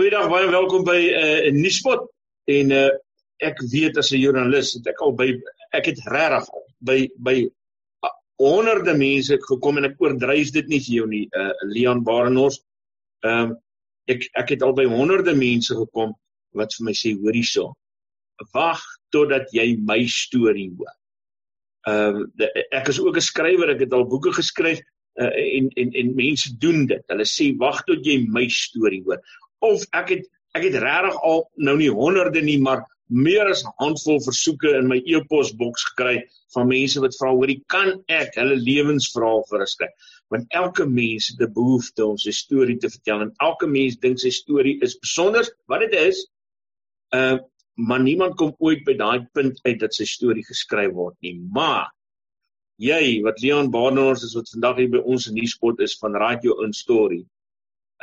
Goeiedag, baie welkom by 'n uh, nuuspot en uh, ek weet as 'n joernalis het ek al by ek het regtig by by uh, honderde mense gekom en ek oordryf dit nie vir jou nie, uh, Leon Barenhorst. Ehm um, ek ek het al by honderde mense gekom wat vir my sê hoor hierso. Wag totdat jy my storie hoor. Ehm uh, ek is ook 'n skrywer, ek het al boeke geskryf uh, en en en mense doen dit. Hulle sê wag tot jy my storie hoor of ek het ek het regtig al nou nie honderde nie maar meer as 'n handvol versoeke in my e-posboks gekry van mense wat vra hoorie kan ek hulle lewensverhaal verskryf want elke mens het 'n behoefte om sy storie te vertel en elke mens dink sy storie is besonder wat dit is uh maar niemand kom ooit by daai punt uit dat sy storie geskryf word nie. Maar jy wat Leon Barnard is wat vandag hier by ons in die spot is van Radio In Story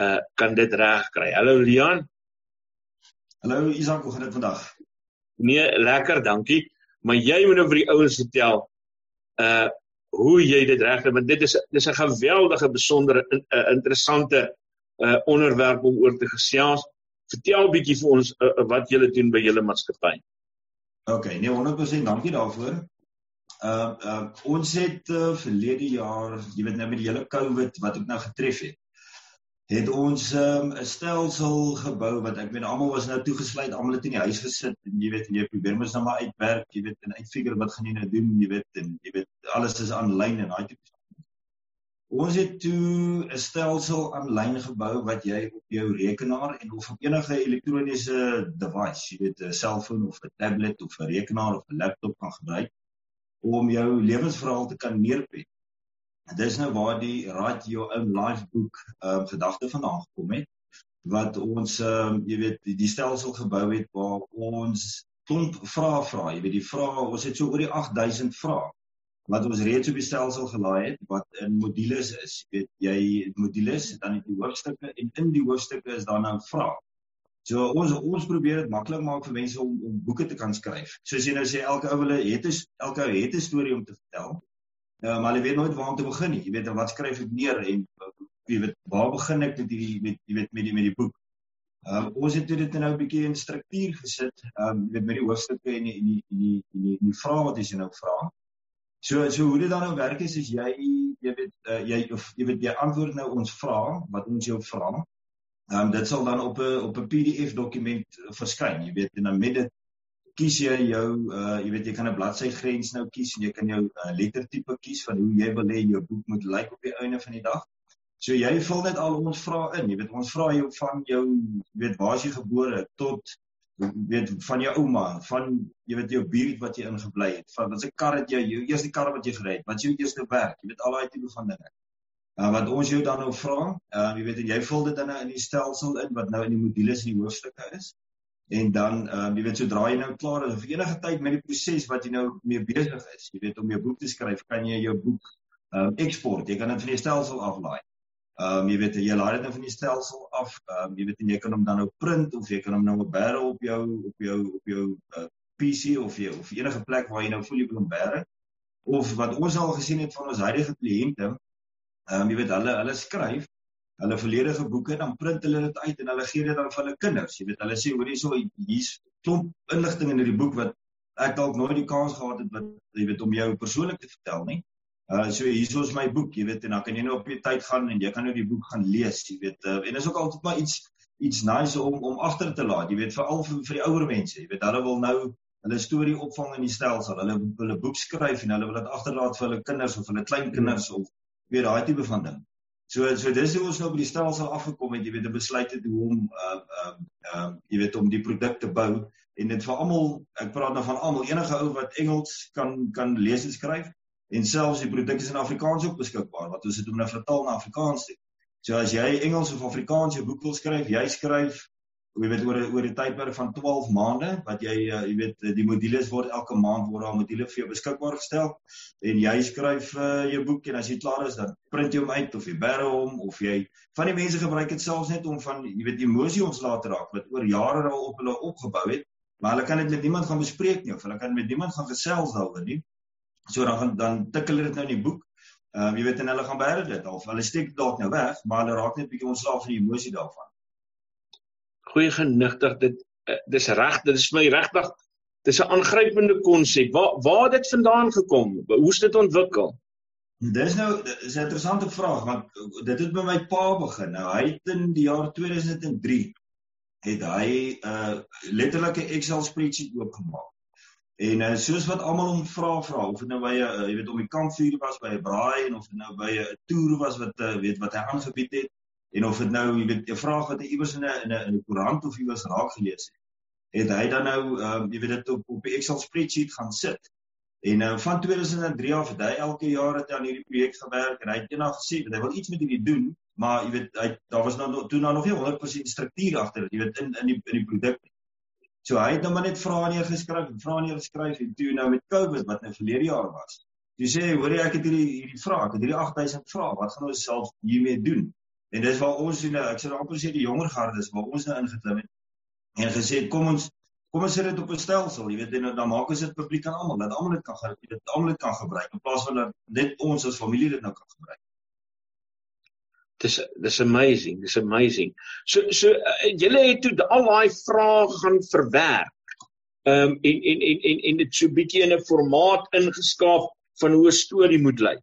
uh kan dit reg kry. Hallo Lian. Hallo Isak, hoe gaan dit vandag? Nee, lekker, dankie. Maar jy moet nou vir die ouens vertel uh hoe jy dit reg kry want dit is dis 'n geweldige besondere uh, interessante uh onderwerp om oor te gesels. Vertel bietjie vir ons uh, wat julle doen by julle maatskappy. OK, nee 100% dankie daarvoor. Uh uh ons het uh, verlede jaar, jy weet nou met die hele COVID wat ook nou getref het het ons ehm, 'n um, stelsel gebou wat ek weet almal was nou toegesluit, almal het in die huis gesit en jy weet en jy probeer mos nou maar uitwerk, jy weet en uitfigure wat gaan jy nou doen, jy weet en jy weet alles is aanlyn en daai tipe Ons het toe 'n stelsel aanlyn gebou wat jy op jou rekenaar en of op enige elektroniese device, jy weet 'n selfoon of 'n tablet of 'n rekenaar of 'n laptop kan gebruik om jou lewensverhaal te kan neerpet. Dit is nou waar die Write Your Own Life boek ehm um, gedagte vandaan gekom het wat ons ehm um, jy weet die, die stelsel gebou het waar ons klomp vrae vra. Jy weet die vrae, ons het so oor die 8000 vrae wat ons reeds op die stelsel gelaai het wat in modules is. Jy weet jy modules dan het die hoofstukke en in die hoofstukke is daar nou vrae. So ons ons probeer dit maklik maak vir mense om om boeke te kan skryf. Soos jy nou sê elke ou wil het 'n elke ou het 'n storie om te vertel. Ja, maar jy weet nooit waar om te begin nie. Jy weet wat skryf ek neer en jy weet waar begin ek met hierdie met jy weet met die met die boek. Ehm um, ons het dit nou 'n bietjie in struktuur gesit. Ehm um, weet met die hoofstukke en die en die en die en die, die vrae wat jy nou vra. So so hoe dit dan nou werk is is jy jy weet uh, jy of jy weet jy antwoord nou ons vrae wat ons jou vra. Ehm um, dit sal dan op 'n op 'n PDF dokument verskyn. Jy weet en dan met dit kies jy jou uh jy weet jy kan 'n bladsy grens nou kies en jy kan jou uh, lettertipe kies van hoe jy wil hê jou boek moet lyk op die einde van die dag. So jy vul net al ons vrae in. Jy weet ons vra jou van jou jy weet waar is jy gebore tot jy weet van jou ouma, van jy weet jou buurt wat jy ingebly het. Van wat se kar het jy jou eerste kar wat jy gery het? Wat jou eerste werk? Jy weet al daai tipe van dinge. Uh wat ons jou dan nou vra, uh jy weet en jy vul dit dan nou in die stelsel in wat nou in die modules in die hoofstukke is en dan ehm um, jy weet sodra jy nou klaar is of enige tyd met die proses wat jy nou mee besig is, jy weet om jou boek te skryf, kan jy jou boek ehm um, eksport. Jy kan dit van die stelsel aflaai. Ehm um, jy weet jy laai dit nou van die stelsel af. Ehm um, jy weet en jy kan hom dan nou print of jy kan hom nou bære op jou op jou op jou uh, eh, PC of jy of enige plek waar jy nou voel jy wil hom bære. Of wat ons al gesien het van ons huidige kliënte, ehm um, jy weet hulle hulle skryf hulle volledige boeke dan print hulle dit uit en hulle gee dit dan vir hulle kinders. Jy weet, hulle sê hoor hierso hier's klomp inligting in hierdie boek wat ek dalk nooit die kans gehad het wat jy weet om jou persoonlik te vertel nie. Uh so hierso is my boek, jy weet, en dan kan jy nou op jy tyd gaan en jy kan nou die boek gaan lees, jy weet. Uh, en is ook altyd maar iets iets nice om om agter te laat, jy weet, veral vir, vir die ouer mense. Jy weet, hulle wil nou hulle storie opvang in die stelsel. Hulle 'n boek skryf en hulle wil dit agterlaat vir hulle kinders of hulle kleinkinders of weet daai tipe van ding. So so dis hoe ons nou by die stelsel afgekom het, jy weet, 'n besluit het hoe om ehm uh, ehm uh, uh, jy weet om die produk te bou en dit vir almal, ek praat nou van almal, enige ou wat Engels kan kan lees en skryf en selfs die produk is in Afrikaans ook beskikbaar wat ons het om nou vertaal na Afrikaans te. So as jy Engels of Afrikaans jou boek wil skryf, jy skryf jy weet oor oor 'n tydperk van 12 maande wat jy uh, jy weet die modules word elke maand word daar modules vir jou beskikbaar gestel. En jy skryf uh, jou boek en as jy klaar is dan print jy hom uit of jy bære hom of jy van die mense gebruik dit selfs net om van jy weet emosie ontslae te raak wat oor jare al op hulle opgebou het maar hulle kan dit met niemand gaan bespreek nie of hulle kan met niemand gaan gesels daaroor nie. So dan gaan dan tik hulle dit nou in die boek. Ehm um, jy weet en hulle gaan bære dit of hulle steek dalk nou weg maar hulle raak net bietjie ontslae van die emosie daarvan goeie genigtig dit uh, dis reg dit is my regtig dis 'n aangrypende konsep waar waar het dit vandaan gekom hoe het dit ontwikkel Dis nou dis 'n interessante vraag want dit het by my pa begin. Nou hy het in die jaar 2003 het hy 'n uh, letterlike Excel spreadsheet oopgemaak. En uh, soos wat almal hom vra vra of dit nou by 'n uh, jy weet om die kampvuur was by 'n braai en of dit nou by 'n toer was wat uh, weet wat hy aangebied het en of dit nou jy weet 'n vraag wat hy iewers in 'n in 'n in 'n koerant of iewers raak gelees het. Het hy dan nou um, jy weet dit op op die Excel spreadsheet gaan sit En uh, van 2003 af het hy elke jaar het aan hierdie projek gewerk en hy het eendag gesê dat hy wil iets met hierdie doen, maar jy weet hy daar was nou toe nou nog nie 100% struktuur agter jy weet in in die in die produk. So hy het nou maar net vrae neergeskryf vrae neergeskryf en toe nou met COVID wat nou verlede jaar was. Jy sê hoor jy ek het hierdie hierdie vrae, ek het hierdie 8000 vrae, wat gaan ons self hiermee doen? En dis waar ons nou ek sê amper sê die jonger garde is waar ons nou ingeklim het en gesê kom ons kom ons sit dit op 'n stelsel, jy weet en dan maak ons dit publiek aan almal, dat almal dit kan gebruik, dit almal kan gebruik in plaas van dat net ons as familie dit nou kan gebruik. Dis dis amazing, dis amazing. So so uh, julle het toe al daai vrae gaan verwerk. Ehm um, en en en en en dit so bietjie in 'n formaat ingeskaap van hoe 'n storie moet lyk.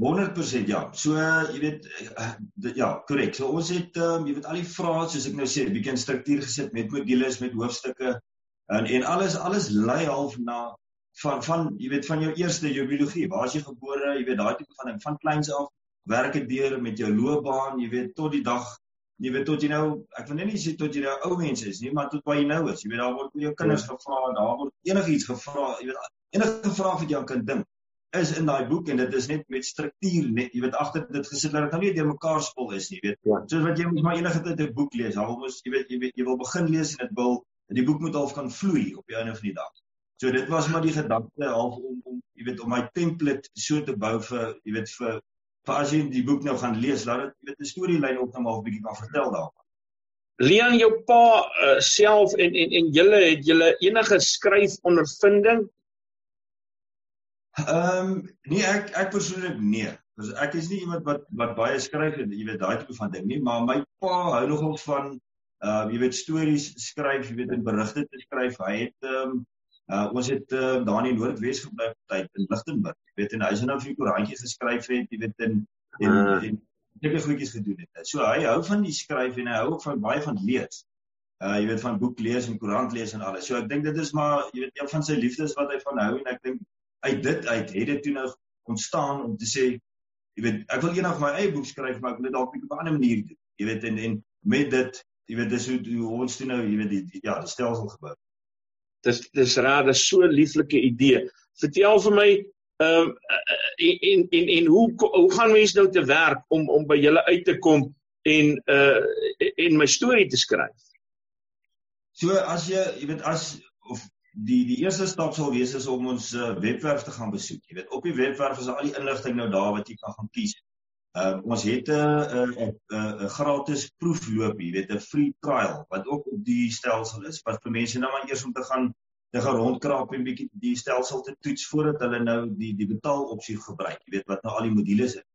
100% ja. So jy weet uh, ja, korrek. So ons het um, jy weet al die vrae soos ek nou sê, 'n bietjie in struktuur gesit met modules, met hoofstukke en en alles alles lei half na van van jy weet van jou eerste jou biologie. Waar is jy gebore? Jy weet daai tipe van ding van kleins af werk dit deur met jou loopbaan, jy weet tot die dag jy weet tot jy nou ek wil net nie sê tot jy nou ou mens is nie, maar tot waar jy nou is. Jy weet daar word jou kinders ja. gevra daar word enigiets gevra, jy weet enige vraag wat jy aan kan dink is in daai boek en dit is net met struktuur net jy weet agter dit gesit dat dit nou nie deur mekaar spul is nie weet. Ja. soos wat jy moet maar enige tyd 'n boek lees al mos jy weet jy weet jy wil begin lees en dit wil die boek moet half kan vloei op die einde van die dag. So dit was maar die gedagte half om om jy weet om my template so te bou vir jy weet vir vir as jy die boek nou gaan lees laat dit jy weet 'n storielyn op nou maar 'n bietjie kan vertel daarvan. Leon jou pa uh, self en en en julle het julle enige skryf ondervinding Ehm um, nee ek ek persoonlik nee. Dus ek is nie iemand wat wat baie skryf en jy weet daai tipe van ding nie, maar my pa hou nogal van uh jy weet stories skryf, jy weet en berigte te skryf. Hy het ehm um, uh ons het uh, daar in Noordwes gebly tyd in Lichtenburg. Jy weet en hy het nou vir 'n koerantjie geskryf het, jy weet en en uh. en sulke goedjies gedoen het. So hy hou van die skryf en hy hou ook van baie van lees. Uh jy weet van boek lees en koerant lees en alles. So ek dink dit is maar jy weet een van sy liefdes wat hy van hou en ek dink uit dit uit het dit toe nou ontstaan om te sê jy weet ek wil eendag my eie boek skryf maar ek wil dit dalk op 'n ander manier doen. Jy weet en en met dit jy weet dis hoe, hoe ons toe nou jy weet die, die ja die stelsel gebou dis dis raad is so 'n lieflike idee. Vertel vir my ehm um, en en en hoe hoe gaan mense nou te werk om om by julle uit te kom en uh en my storie te skryf? So as jy jy weet as of die die eerste stap sal wees is om ons uh, webwerf te gaan besoek. Jy weet op die webwerf is al die inligting nou daar wat jy kan gaan kies. Ehm uh, ons het 'n 'n 'n gratis proefloop, jy weet 'n free trial wat ook op die stelsel is wat vir mense nou maar eers om te gaan te gaan rondkraap en bietjie die stelsel te toets voordat hulle nou die die betaal opsie gebruik. Jy weet wat nou al die modules is.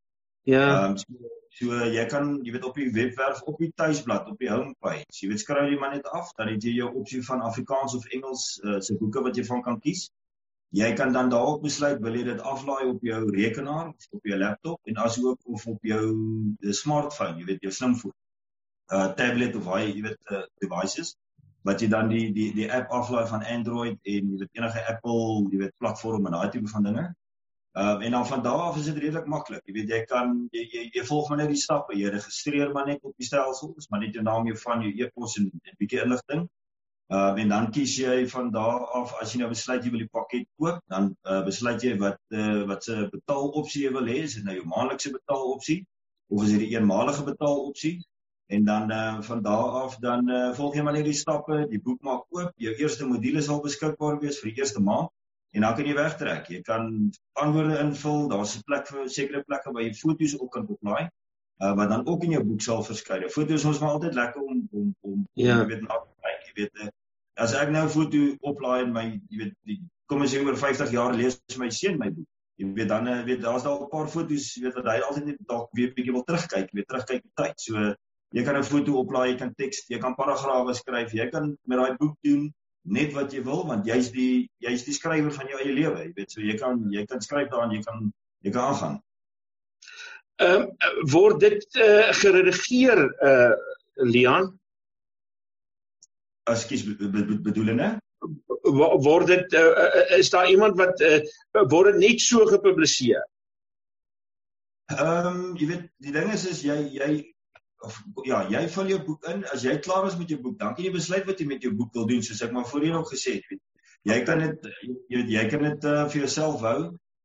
Ja. Ehm um, so, so jy kan jy weet op die webwerf op die tuisblad op die homepage, jy weet skryf jy maar net af dan het jy jou opsie van Afrikaans of Engels uh, se boeke wat jy van kan kies. Jy kan dan daarop besluit wil jy dit aflaai op jou rekenaar of op jou laptop en asook of op jou smartphone, jy weet jou slimfoon. Uh tablet of hy jy weet uh, devices wat jy dan die die die app aflaai van Android en jy weet enige Apple, jy weet platform en daai tipe van dinge. Ehm uh, en dan van daar af is dit redelik maklik. Jy weet jy kan jy jy, jy volg maar net die stappe. Jy registreer maar net op die stelsel, is maar net jou naam, jou van jou e-pos en 'n bietjie inligting. Ehm uh, en dan kies jy van daar af as jy nou besluit jy wil die pakket koop, dan uh, besluit jy wat uh, wat se betaalopsie jy wil hê. Is dit nou jou maandelikse betaalopsie of is dit die eenmalige betaalopsie? En dan uh, van daar af dan uh, volg jy maar net die stappe, die boek maak oop, jou eerste module sal beskikbaar wees vir die eerste maand en dan kan jy wegtrek. Jy kan antwoorde invul. Daar's 'n plek vir sekere plekke waar jy foto's op kan oplaai. Uh wat dan ook in jou boek sal verskyn. Foto's is ons maar altyd lekker om om om ja. jy weet na te kyk. Jy weet uh, as ek nou 'n foto oplaai in my jy weet die kom as jy oor 50 jaar lees my seun my boek. Jy weet dan uh, weet daar's daar 'n paar foto's jy weet wat hy altyd net dalk weer bietjie wil terugkyk, weer terugkyk in tyd. So Jy kan 'n foto oplaai, jy kan teks, jy kan paragrawe skryf, jy kan met daai boek doen net wat jy wil want jy's die jy's die skrywer van jou eie lewe, jy weet, so jy kan jy kan skryf daarin, jy kan jy kan aangaan. Ehm um, word dit uh, geredigeer uh eh, Leon? Ekskuus bedoelende? Word dit uh, is daar iemand wat uh, word dit net so gepubliseer? Ehm um, jy weet die ding is is jy jy of ja, jy vul jou boek in. As jy klaar is met jou boek, dan kan jy besluit wat jy met jou boek wil doen, soos ek maar voorheen ook gesê het. Jy kan dit jy weet jy kan dit uh, vir jouself hou,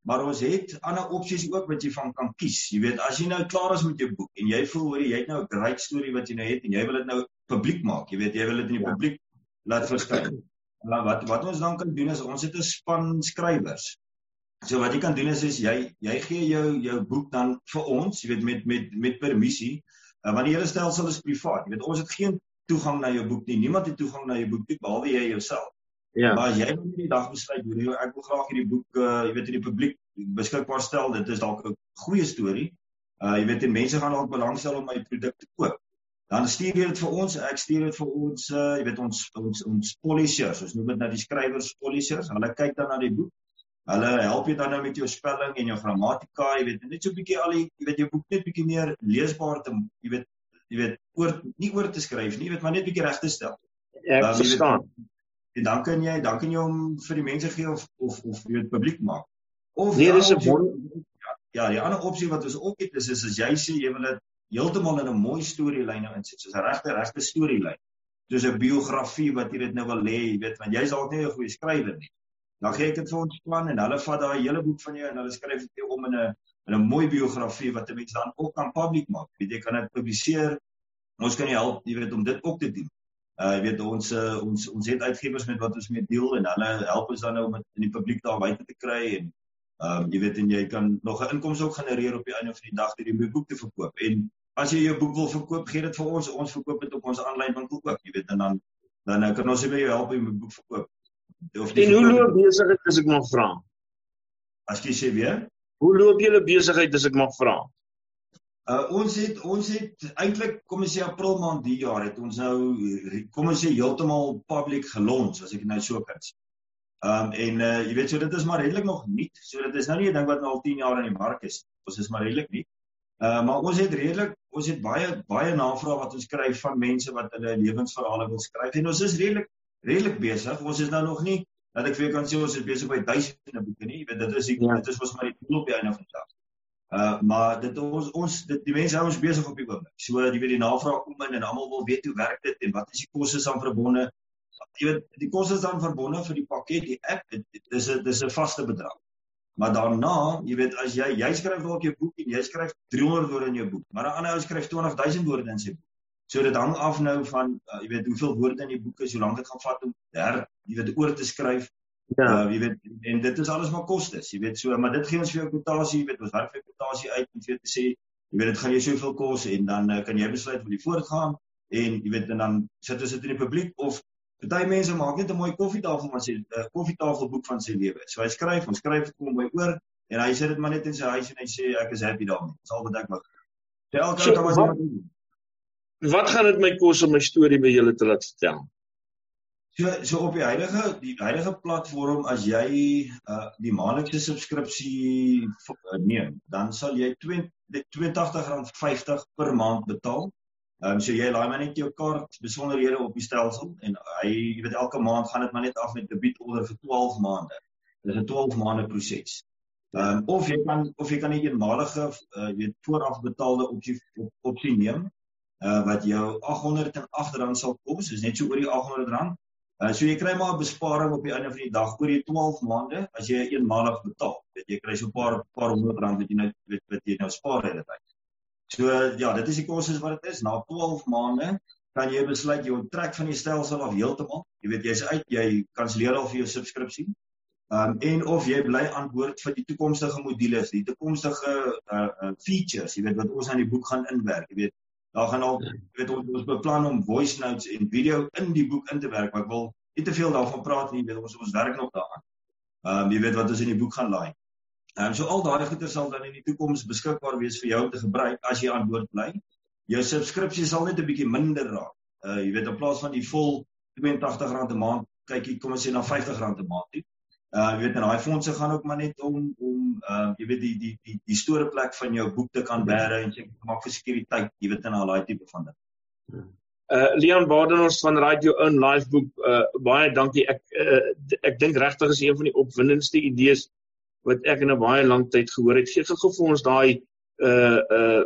maar ons het ander opsies ook wat jy van kan kies. Jy weet, as jy nou klaar is met jou boek en jy voel hoor jy het nou 'n great storie wat jy nou het en jy wil dit nou publiek maak. Jy weet, jy wil dit in die ja. publiek laat verskyn. Nou wat wat ons dan kan doen is ons het 'n span skrywers. So wat jy kan doen is is jy jy gee jou jou boek dan vir ons, jy weet met met met permissie Uh, want die hele stelsel is privaat. Jy weet ons het geen toegang na jou boek nie. Niemand het toegang na jou boek nie behalwe jy jouself. Ja. Maar as jy nou die dag besluit hoe jy ek wil graag hierdie boek uh jy weet in die publiek beskikbaar stel, dit is dalk 'n goeie storie. Uh jy weet die mense gaan dalk belangstel om my produk te koop. Dan stuur jy dit vir ons, ek stuur dit vir ons uh jy weet ons ons ons polishers, ons noem dit nou die skrywers polishers. Hulle kyk dan na die boek Hulle help jou dan nou met jou spelling en jou grammatika, jy weet, net so 'n bietjie al die, jy weet, jou boek net bietjie meer leesbaar te, jy weet, jy weet, oor nie oor te skryf nie, jy weet, maar net bietjie reg te stel. Ek um, verstaan. En dan kan jy, dan kan jy hom vir die mense gee of of of jy weet publiek maak. Of nee, dis 'n ja, ja, die ander opsie wat ons ook het is is as jy sê jy wil dit heeltemal in 'n mooi storielyn nou insit, soos 'n regte regte storielyn. Soos 'n biografie wat jy dit nou wil hê, jy weet, want jy's dalk nie 'n goeie skrywer nie dan gee ek dit vir ons plan en hulle vat daai hele boek van jou en hulle skryf dit om in 'n in 'n mooi biografie wat 'n mens dan ook kan publiek maak. Weet jy kan dit publiseer. Ons kan jou help, jy weet om dit ook te doen. Uh jy weet ons uh, ons ons het uitgewers met wat ons mee deel en hulle help ons dan nou om dit in die publiek daar buite te kry en ehm um, jy weet en jy kan nog 'n inkomste ook genereer op die einde van die dag deur die boek te verkoop. En as jy jou boek wil verkoop, gee dit vir ons. Ons verkoop dit op ons aanlyn winkel ook, jy weet en dan dan kan ons jou help om jou boek verkoop. Of en hoe loop besigheid as ek mag vra? As jy sê weer, hoe loop julle besigheid as ek mag vra? Uh ons het ons het eintlik kom ons sê April maand die jaar het ons nou kom ons sê heeltemal public gelons as ek nou so kan sê. Um en uh jy weet so dit is maar redelik nog nuut. So dit is nou nie 'n ding wat nou al 10 jaar in die mark is. Ons is maar redelik nuut. Uh maar ons het redelik ons het baie baie navrae wat ons kry van mense wat hulle lewensverhale wil skryf en ons is redelik redelik besig. Ons is nou nog nie dat ek vir jou kan sê ons is besig by duisende boeke nie. Jy weet dit is die, ja. dit is ons maar die doel op die einde van die dag. Uh maar dit ons ons dit die mense hou ons besig op die oomblik. So jy weet die navraag kom in en almal wil weet hoe werk dit en wat is die koste aan verbonde? Jy weet die koste aan verbonde vir die pakket, die app, dit is 'n dis 'n vaste bedrag. Maar daarna, jy weet as jy jy skryf dalk jou boek en jy skryf 300 woorde in jou boek, maar 'n ander ou skryf 20000 woorde in sy boek. So dit hang af nou van uh, jy weet hoeveel woorde in die boek is, hoe lank dit gaan vat om her jy weet oor te skryf. Ja, uh, jy weet en dit is alles maar kostes, jy weet so, maar dit gee ons vir jou kwotasie, jy weet ons werk vir kwotasie uit om vir te sê, jy weet dit gaan jou soveel kos en dan uh, kan jy besluit hoe jy voortgaan en jy weet en dan sit ons dit in die publiek of party mense maak net 'n mooi koffietafel van sy uh, koffietafelboek van sy lewe. So hy skryf, ons skryf dit kom by oor en hy sit dit maar net in sy huis en hy sê ek is happy daarmee. Dis al wat ek wil. Sy elke ou kan maar sê wat gaan dit my kos om my storie by julle te laat vertel? So so op die huidige die huidige platform as jy uh die maandelikse subskripsie uh, neem, dan sal jy R82.50 per maand betaal. Ehm um, so jy laai maar net jou kaart besonderhede op die stelsel en hy jy weet elke maand gaan dit maar net af met debietorder vir 12 maande. Dit is 'n 12 maande proses. Ehm um, of jy kan of jy kan 'n eenmalige uh weet vooraf betaalde opsie op, opsie neem uh, wat jou R808 sal kos, is net so oor die R800. Uh, so jy kry maar 'n besparing op die einde van die dag oor die 12 maande as jy eenmalig betaal. Weet jy kry so 'n paar paar honderd rand wat jy nou weet wat jy nou spaar uit dit. So ja, dit is die kostes wat dit is. Na 12 maande kan jy besluit jy onttrek van die stelsel af heeltemal. Jy weet jy's uit, jy kanselleer al vir jou subskripsie. Um en of jy bly aan boord vir die toekomstige modules, die toekomstige uh, uh features, jy weet wat ons aan die boek gaan inwerk, jy weet Daar gaan al ja. weet ons ons beplan om voice notes en video in die boek in te werk, maar ek wil nie te veel daarvan praat nie, weet ons ons werk nog daaraan. Ehm um, jy weet wat ons in die boek gaan laai. Ehm um, so al daai goeder sal dan in die toekoms beskikbaar wees vir jou om te gebruik as jy aan boord bly. jou subskripsie sal net 'n bietjie minder raak. Uh jy weet in plaas van die vol R82 'n maand, kyk jy kom ons sê na R50 'n maand toe. Uh jy weet en daai fondse gaan ook maar net om om uh jy weet die die die die storeplek van jou boek te kan bære en jy maak vir sekuriteit, jy weet in al daai tipe van ding. Uh Leon Badenhorst van Radio Own Livebook uh baie dankie. Ek uh, ek dink regtig is een van die opwindendste idees wat ek in 'n baie lang tyd gehoor het. Gee gou vir ons daai uh uh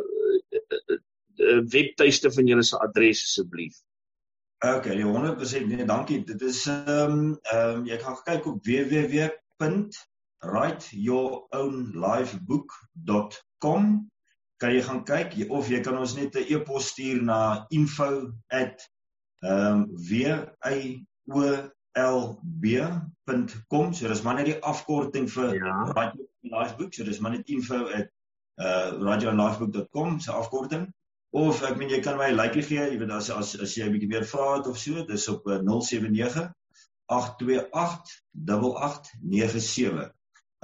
webtuiste van julle se adres asseblief. Okay, 100% nee, dankie. Dit is ehm um, ehm um, jy kan kyk op www.writeyourOwnLifebook.com. Kan jy gaan kyk of jy kan ons net 'n e-pos stuur na info@ ehm um, writeyourLifebook.com. So dis maar net die afkorting vir ja. Write Your Lifebook. So dis maar net info@ uh writeyourLifebook.com se afkorting. Of ek meen jy kan my 'n likeie gee, jy weet as as as jy 'n bietjie meer vra het of so, dis op 079 828 8897.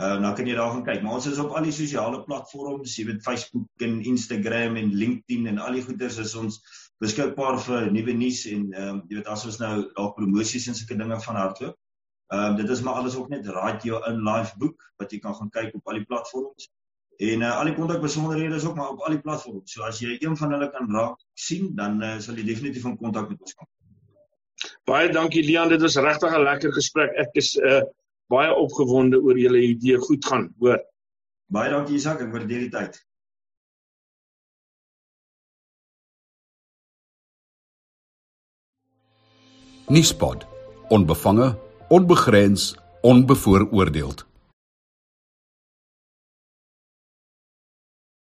Ehm dan kan jy daar gaan kyk. Maar ons is op al die sosiale platforms, jy weet Facebook en Instagram en LinkedIn en al die goeders is ons beskikbaar vir nuwe nuus en ehm um, jy weet as ons nou dalk promosies en sulke dinge van hardloop. Ehm um, dit is maar alles ook net Your Own Life boek wat jy kan gaan kyk op al die platforms. En uh, al die kontakbesonderhede is ook maar op al die platforms. So as jy een van hulle kan raak sien, dan uh, sal jy definitief in kontak met ons kom. Baie dankie Leon, dit was regtig 'n lekker gesprek. Ek is uh baie opgewonde oor julle idee goed gaan, hoor. Baie dankie Isak, ek waardeer die tyd. Nispod. Onbevange, onbegrens, onbevooroordeeld.